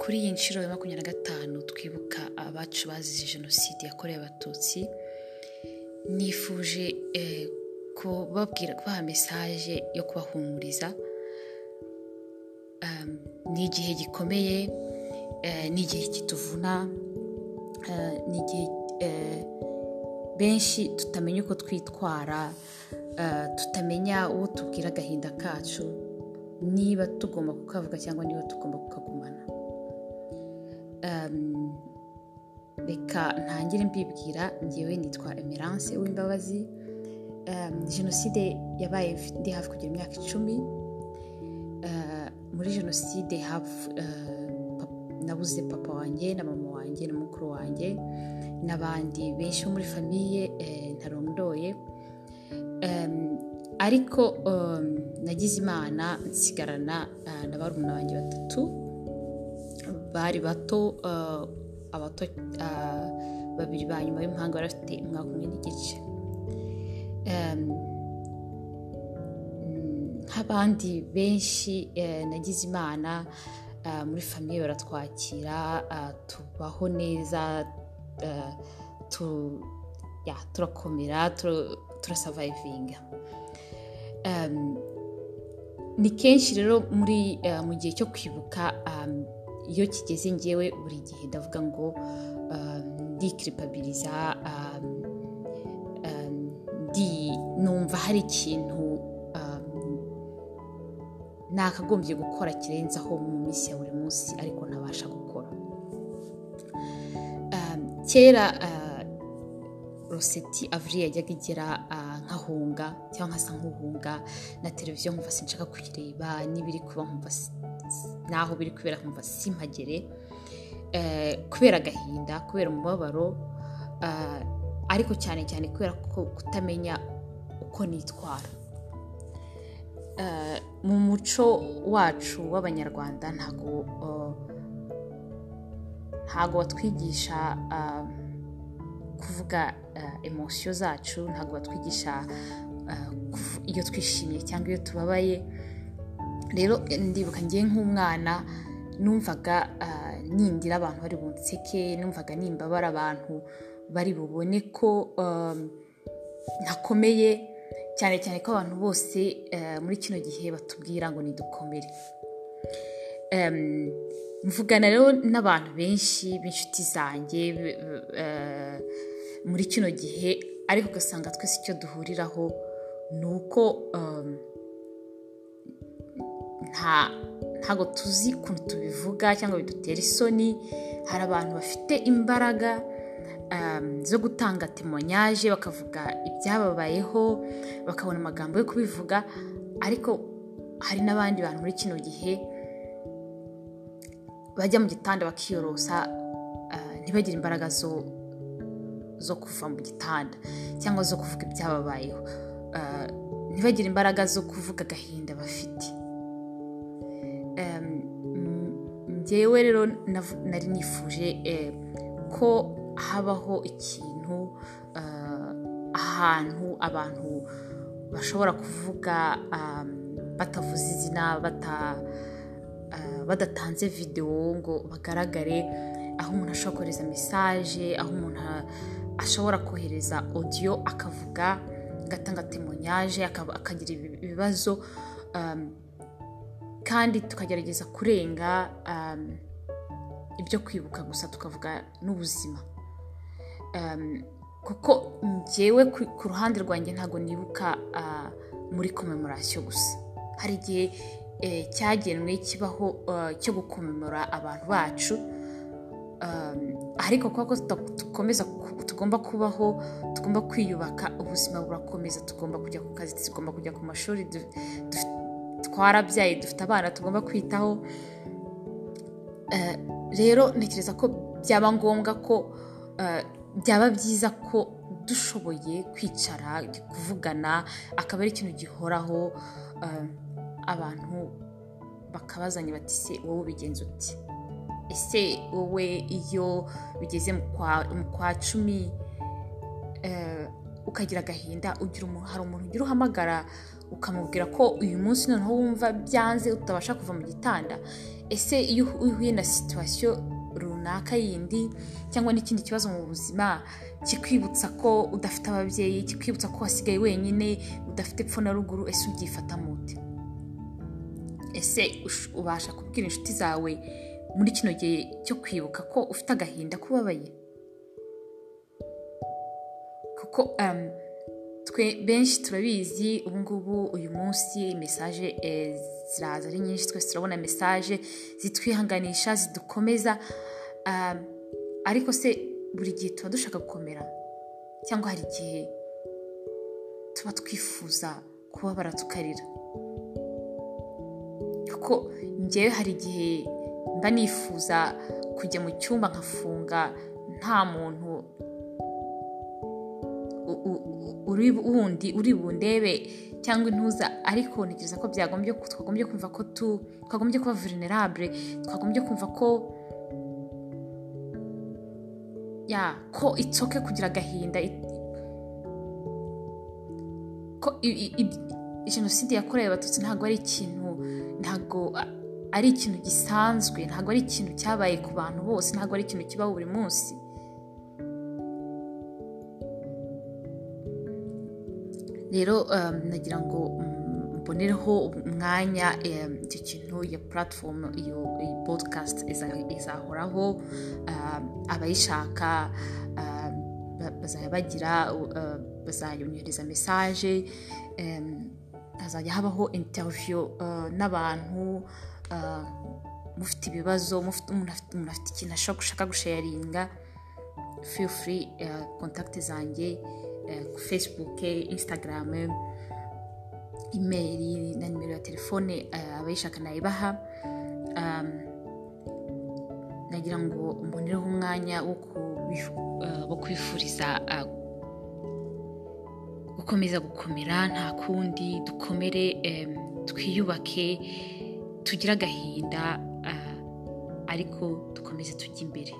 kuri iyi nshuro ya makumyabiri na gatanu twibuka abacu bazize jenoside yakorewe abatutsi nifuje kubabwira kubaha mesaje yo kubahumuriza. Ni igihe gikomeye ni igihe kituvuna ni igihe benshi tutamenya uko twitwara tutamenya uwo tubwira agahinda kacu niba tugomba kukavuga cyangwa niba tugomba kukagumana. Reka ntangire mbibwira ngewe nitwa emerance w'imbabazi jenoside yabaye ndi hafi kugira imyaka icumi. Muri jenoside nabuze papa wanjye na mama wanjye na mukuru wanjye n'abandi benshi bo muri famiye ntarondoye. Ariko nagize imana nsigarana na barumuna banjye batatu. Bari bato abato babiri ba nyuma y'umuhanga bari bafite umwaka umwe n'igice. Nk'abandi benshi nagize imana muri famiye baratwakira tubaho neza turakomera turasavayivinga ni kenshi rero mu gihe cyo kwibuka iyo kigeze ngewe buri gihe ndavuga ngo ndikiripabiriza numva hari ikintu nakagombye gukora kirenzaho mu minsi ya buri munsi ariko ntabasha gukora. Kera roseti avuri yajyaga igera nkahunga cyangwa nkasa nk'uhunga na televiziyo nkumva sinshaka kuyireba n'ibiri kuba nkumva naho biri kubera nkumva simpagere kubera agahinda kubera umubabaro ariko cyane cyane kubera kutamenya uko nitwara. Mu muco wacu w'abanyarwanda ntabwo ntabwo batwigisha kuvuga emosiyo zacu ntabwo batwigisha iyo twishimiye cyangwa iyo tubabaye. Rero ndibuka ngiye nk'umwana numvaga nindira abantu bari bunseke numvaga nimbabara abantu bari bubone ko ntakomeye cyane cyane ko abantu bose muri kino gihe batubwira ngo nidukomere. Mvugana rero n'abantu benshi b'inshuti zanjye muri kino gihe ariko ugasanga twese icyo duhuriraho ni uko ntabwo tuzi ukuntu tubivuga cyangwa bidutera isoni. Hari abantu bafite imbaraga zo gutanga temonyaje bakavuga ibyababayeho bakabona amagambo yo kubivuga. Ariko hari n'abandi bantu muri kino gihe bajya mu gitanda bakiyorosa ntibagire imbaraga zo kuva mu gitanda cyangwa zo kuvuga ibyababayeho. Ntibagire imbaraga zo kuvuga agahinda bafite. Ngewe rero nari nifuje ko habaho ikintu ahantu abantu bashobora kuvuga batavuze izina badatanze videwo ngo bagaragare aho umuntu ashobora kohereza mesaje aho umuntu ashobora kohereza odiyo akavuga agatanga temonyaje akagira ibibazo. Kandi tukagerageza kurenga ibyo kwibuka gusa tukavuga n'ubuzima. Kuko ngewe ku ruhande rwanjye ntabwo nibuka muri komemorasiyo gusa. Hari igihe cyagenwe kibaho cyo gukomemora abantu bacu ariko kuko dukomeza tugomba kubaho tugomba kwiyubaka ubuzima burakomeza tugomba kujya ku kazi tugomba kujya ku mashuri twarabyaye dufite abana tugomba kwitaho. Rero ntekereza ko byaba ngombwa ko byaba byiza ko dushoboye kwicara kuvugana akaba ari ikintu gihoraho abantu bakabazanya bati se wowe ubigenza uti ese wowe iyo bigeze mu kwa cumi ukagira agahinda hari umuntu ugira uhamagara ukamubwira ko uyu munsi noneho wumva byanze utabasha kuva mu gitanda. Ese iyo uhuye na situwasiyo runaka yindi cyangwa n'ikindi kibazo mu buzima kikwibutsa ko udafite ababyeyi kikwibutsa ko wasigaye wenyine udafite epfo na ruguru ese ubyifata mute? Ese ubasha kubwira inshuti zawe muri kino gihe cyo kwibuka ko ufite agahinda kubabaye? Kuko twe benshi turabizi ubu ngubu uyu munsi mesaje ziraza ari nyinshi twese turabona mesaje zitwihanganisha zidukomeza ariko se buri gihe tuba dushaka gukomera? Cyangwa hari igihe tuba twifuza kubabara tukarira kuko ngewe hari igihe mba nifuza kujya mu cyumba nkafunga nta muntu wundi uri bundebe cyangwa intuza ariko ntekereza ko byagombye twagombye kumva ko twagombye kuba vulnerable twagombye kumva ko ya ko itsoke kugira agahinda ko jenoside yakorewe abatutsi ntabwo ari ikintu ntabwo ari ikintu gisanzwe ntabwo ari ikintu cyabaye ku bantu bose ntabwo ari ikintu kibaho buri munsi. Rero nagira ngo mbonereho umwanya icyo kintu iyo puratifomu iyo podikasti izahoraho abayishaka bazajya bagira bazayongereza mesaje hazajya habaho interiviyo n'abantu mufite ibibazo umuntu afite ikintu ashaka gusharinga feel free kontakiti zanjye. Facebook instagram imeri na nimero ya telefone abayishaka nayibaha nagira ngo mbonereho umwanya wo kwifuriza gukomeza gukomera nta kundi dukomere twiyubake tugire agahinda ariko dukomeze tujye imbere.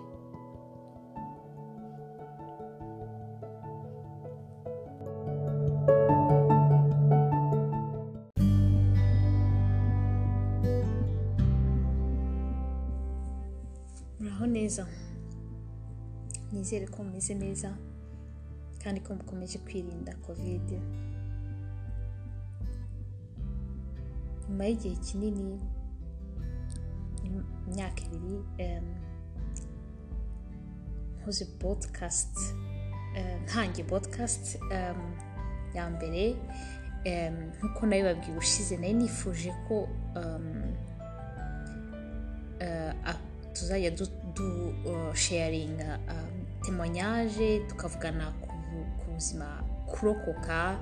Nizere ko mumeze neza kandi ko mukomeje kwirinda kovide nyuma y'igihe kinini imyaka ibiri nkoze podikasti ntange podikasti ya mbere nk'uko na yo babwiye ubushize na yo nifuje ko tuzajya dusheyaringa temonyaje tukavugana ku buzima kurokoka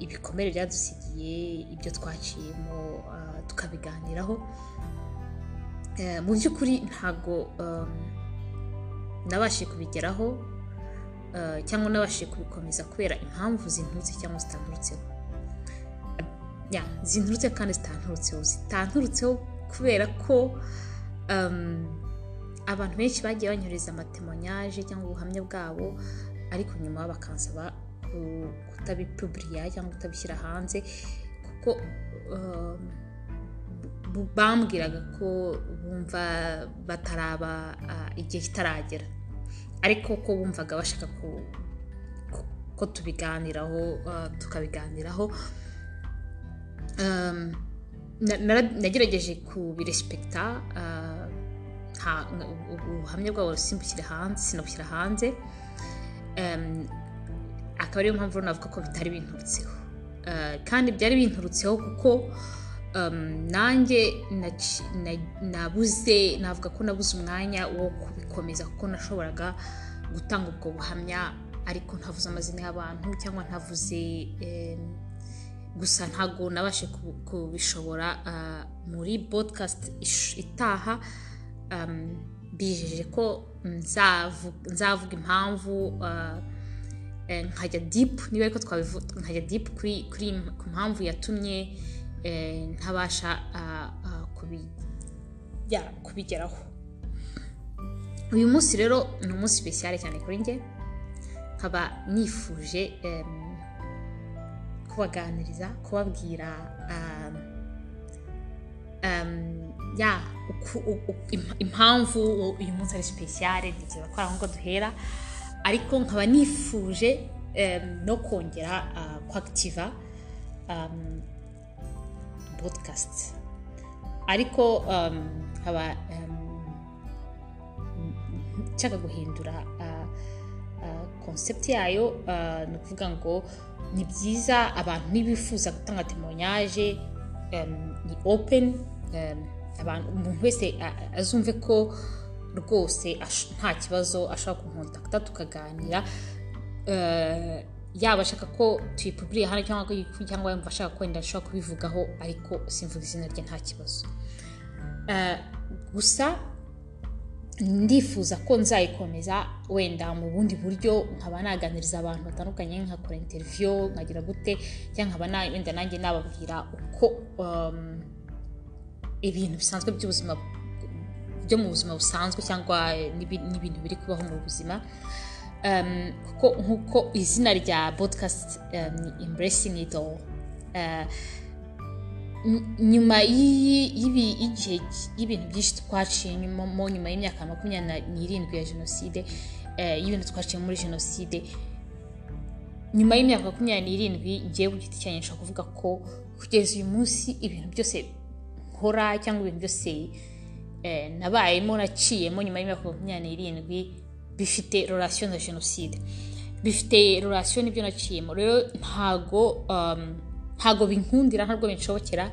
ibikomere byadusigiye ibyo twaciyemo tukabiganiraho. Mu by'ukuri ntabwo nabashije kubigeraho cyangwa nabashije kubikomeza kubera impamvu zinturutse cyangwa zitanturutseho. Zinturutse kandi zitanturutseho. Zitanturutseho kubera ko abantu benshi bagiye banyohereza amatemonyaje cyangwa ubuhamya bwabo ariko nyuma bakansaba kutabipuburiya cyangwa kutabishyira hanze kuko bambwiraga ko bumva bataraba igihe kitaragera. Ariko ko bumvaga bashaka ko tubiganiraho tukabiganiraho nagerageje kubirespekita ubuhamya bwabo simbushyire hanze sinabushyira hanze akaba ariyo mpamvu navuga ko bitari binturutseho. Kandi byari binturutseho kuko nanjye nabuze navuga ko nabuze umwanya wo kubikomeza kuko nashoboraga gutanga ubwo buhamya ariko ntavuze amazina y'abantu cyangwa ntavuze gusa ntabwo nabashe kubishobora muri podikasti itaha bijeje ko nzavuga impamvu nkajya dipu niba ariko twabivuga nkajya dipu ku mpamvu yatumye ntabasha kubigeraho. Uyu munsi rero ni umunsi sipesiyare cyane kuri njye nkaba nifuje kubaganiriza kubabwira ya impamvu uyu munsi ari sipesiyare ntekereza ko ari aho ngo duhera ariko nkaba nifuje no kongera kwakitiva podcast ariko nkaba nshaka guhindura konsepti yayo ni ukuvuga ngo ni byiza abantu nibifuza gutanga temonyaje um, ni open abantu umuntu wese azumve ko rwose nta kibazo ashobora kunkontakta tukaganira uh, yaba ashaka ko tuyipuburiye hano cyangwa yumva ashaka ko wenda ashobora kubivugaho ariko simvuga izina rye nta kibazo. Uh, gusa ndifuza ko nzayikomeza wenda mu bundi buryo nkaba naganiriza abantu batandukanye nkakora interiviyo nkagira gute cyangwa nkaba wenda nanjye nababwira uko um, ibintu bisanzwe by'ubuzima byo mu buzima busanzwe cyangwa n'ibi- n'ibintu biri kubaho mu buzima. Um, kuko nk'uko izina rya podcast um, ni embracing it all uh, Ny- nyuma y'igihe y'ibintu byinshi twaciye mo nyuma y'imyaka makumyabiri n'irindwi ya jenoside eh, y'ibintu twaciye muri jenoside nyuma y'imyaka makumyabiri n'irindwi ngewe ku giti cyanjye nshobora kuvuga ko kugeza uyu munsi ibintu byose nkora cyangwa ibintu byose eh, nabayemo naciyemo nyuma y'imyaka makumyabiri n'irindwi bifite relation na jenoside. Bifite relation n'ibyo naciyemo. Rero ntago um, ntago binkundira ntabwo binshobokera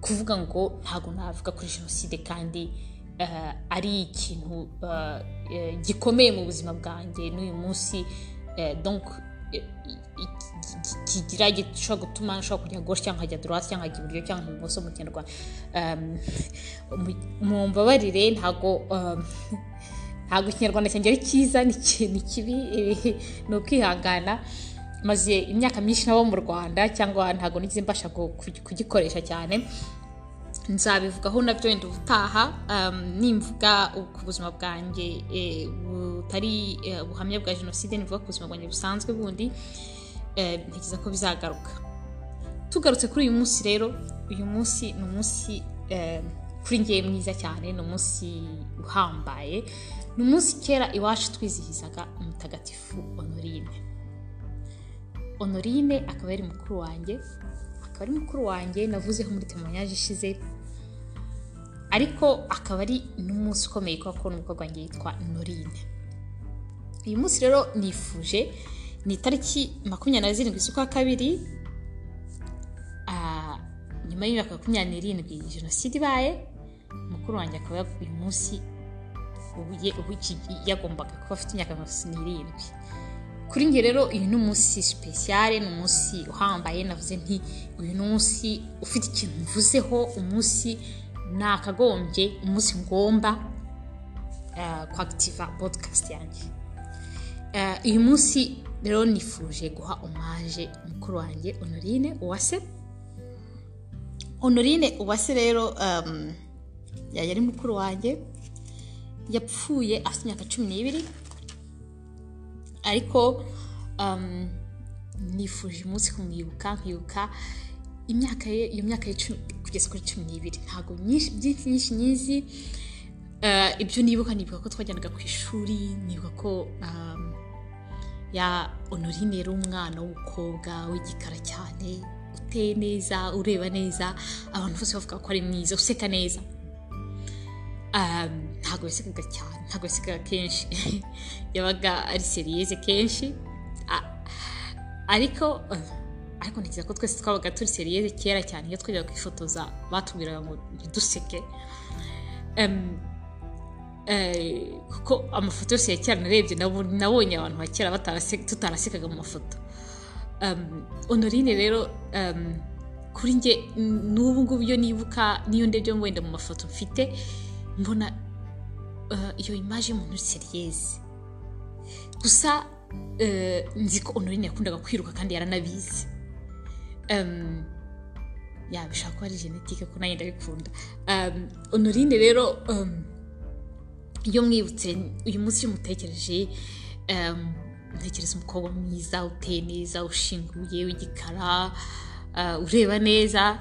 kuvuga ngo ntago navuga kuri jenoside kandi eh, ari ikintu eh, gikomeye mu buzima bwanjye n'uyu munsi. Donc kigira gishobora gutuma nshobora kujya gauche cyangwa nkajya droite cyangwa nkajya iburyo cyangwa ibumoso mu kinyarwanda Um, mu- mumbabarire ntago um, ntabwo ikinyarwanda cyanjye ari cyiza ni ki- ni kibi eh, ni ukwihangana maze imyaka myinshi nabo mu rwanda cyangwa ntabwo nigeze mbasha ku- ku- kugikoresha cyane nzabivugaho na byo wenda ubutaha um, nimvuga ku buzima bwanjye eh, butari eh, ubuhamya bwa jenoside nivuga ku buzima bwanjye busanzwe bundi eh, ntekereza ko bizagaruka. Tugarutse kuri uyu munsi rero uyu munsi ni umunsi kuri ngewe mwiza cyane ni umunsi uhambaye ni umunsi kera iwacu twizihizaga umutagatifu honorine. Honorine akaba ari mukuru wanjye akaba ari mukuru wanjye navuzeho muri temoyanyaje ishize ariko akaba ari n'umunsi ukomeye kubera ko n'umukobwa wanjye yitwa norine. Uyu munsi rero nifuje ni itariki makumyabiri na zirindwi z'ukwa kabiri ah, nyuma y'imyaka makumyabiri n'irindwi jenoside ibaye mukuru wanjye akaba uyu munsi yagombaga kuba afite imyaka makumyabiri n'irindwi. Kuri njye rero uyu ni umunsi sipesiyare ni umunsi uhambaye navuze nti uyu ni umunsi ufite ikintu mvuzeho umunsi nakagombye umunsi ngomba uh, kwakitiva podcast yanjye. Eh, uyu munsi rero nifuje guha omaje mukuru wanjye honorine uwase. Honorine uwase rero yari ari mukuru wanjye yapfuye afite imyaka cumi n'ibiri. Ariko nifuje umunsi kumwibuka nkibuka imyaka ye iyo myaka ye kugeza kuri cumi n'ibiri. Ntabwo byinshi nyinshi nyizi Eh, ibyo nibuka nibuka ko twajyanaga ku ishuri nibuka ko um, ya honorine yari umwana w'umukobwa w'igikara cyane uteye neza ureba neza abantu bose bavuga ko ari mwiza useka neza. Um, ntabwo yasekaga cyane ntabwo yasekaga kenshi. Yabaga ari seriyeze kenshi. Ariko eh, ariko ntekereza ko twese twabaga turi seriyeze kera cyane. Iyo twajyaga kwifotoza batubwiraga ngo ntiduseke eh, kuko amafoto yose ya kera narebye nabo- nabonye abantu ba kera tutarasekaga mu mafoto. Honorine rero kuri njye n'ubu ngubu iyo nibuka n'iyo ndebye wenda mu mafoto mfite mbona uh, iyo imaje y'umuntu uri seriyeze gusa uh, nzi ko honorine yakundaga kwiruka kandi yaranabizi. Ya bishobora kuba ari genetike ko nanjye ndabikunda honorine rero iyo mwibutse uyu munsi iyo umutekereje um, ntekereza umukobwa mwiza uteye neza ushinguye w'igikara ureba neza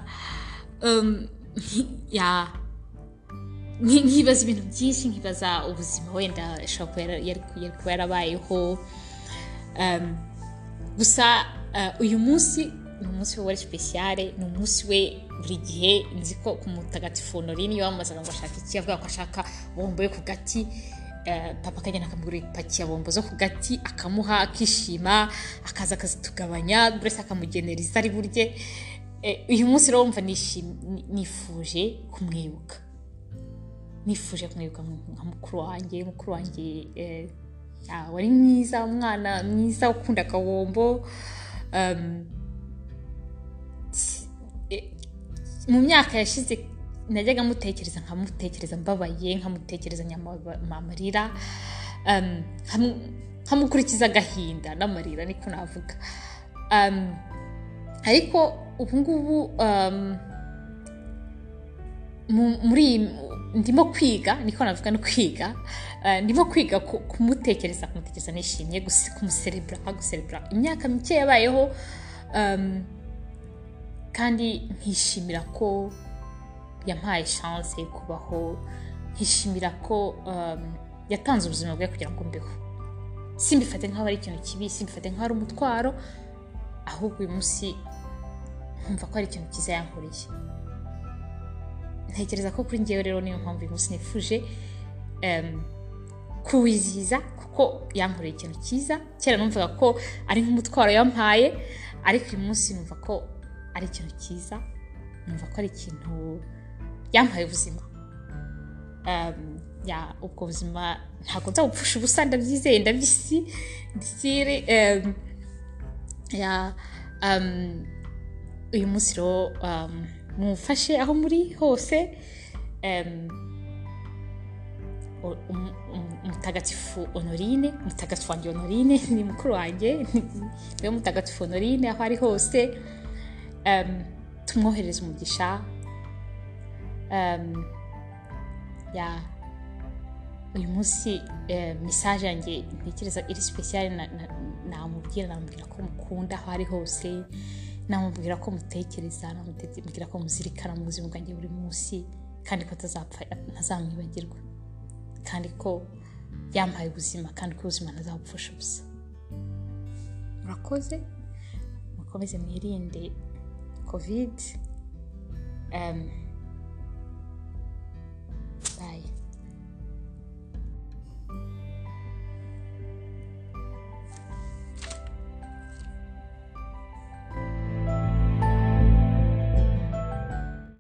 nkibaza ibintu byinshi nkibaza ubuzima wenda ashobora kuba yarabayeho gusa uyu munsi ni umunsi we sipesiyare ni umunsi we buri gihe nzi ko ku mutagatifu honorine iyo wamamazaga ngo ashaka iki avuga ko ashaka bombo yo ku gati eh, papa akagenda akamugurira ipaki ya bombo zo ku gati akamuha akishima akaza akazitugabanya buri wese akamugenera izo ari burye. Eh, uyu munsi rero wumva nifuje kumwibuka. Nifuje kumwibuka nka mukuru wanjye mukuru wanjye eh, ah, wari mwiza umwana mwiza ukunda akabombo mu myaka yashize najyaga mutekereza nkamutekereza mbabaye nkamutekereza amarira nkam- nkamukurikiza agahinda n'amarira niko navuga. Ariko ubu ngubu mu- muri ndimo kwiga niko navuga no kwiga eh, ndimo kwiga ku- kumutekereza kumutekereza nishimye kumuserebura guserebura imyaka mike yabayeho kandi nkishimira ko yampaye chance kubaho nkishimira ko um, yatanze ubuzima bwe kugira ngo mbeho. Simbifate nk'aho ari ikintu kibi simbifate nk'aho ari umutwaro ahubwo uyu munsi nkumva ko ari ikintu cyiza yankoreye. Ntekereza ko kuri ngewe rero niyo mpamvu uyu munsi nifuje em, kuwizihiza kuko yankoreye ikintu cyiza. Kera numvaga ko ari nk'umutwaro yampaye ariko uyu munsi numva ko ari ikintu cyiza numva ko ari ikintu yampaye ubuzima. Ubwo buzima ntabwo nzabupfusha ubusa ndabyizeye ndabyisi ndisire. Uyu munsi rero um, mumfashe aho muri hose. Um, o- um- um- umutagatifu honorine umutagatifu wanjye honorine ni mukuru wanjye ni we mutagatifu honorine aho ari hose. Tumwohereze umugisha um, ya uyu munsi mesaje yanjye ntekereza iri sipesiyare namubwira namubwira ko mukunda aho ari hose namubwira ko mutekereza namubwira ko muzirikana mu buzima bwanjye buri munsi kandi ko ntazamwibagirwa kandi ko yampaye ubuzima kandi ko ubuzima ntazabupfusha ubusa. Murakoze? Mukomeze mwirinde kovide um,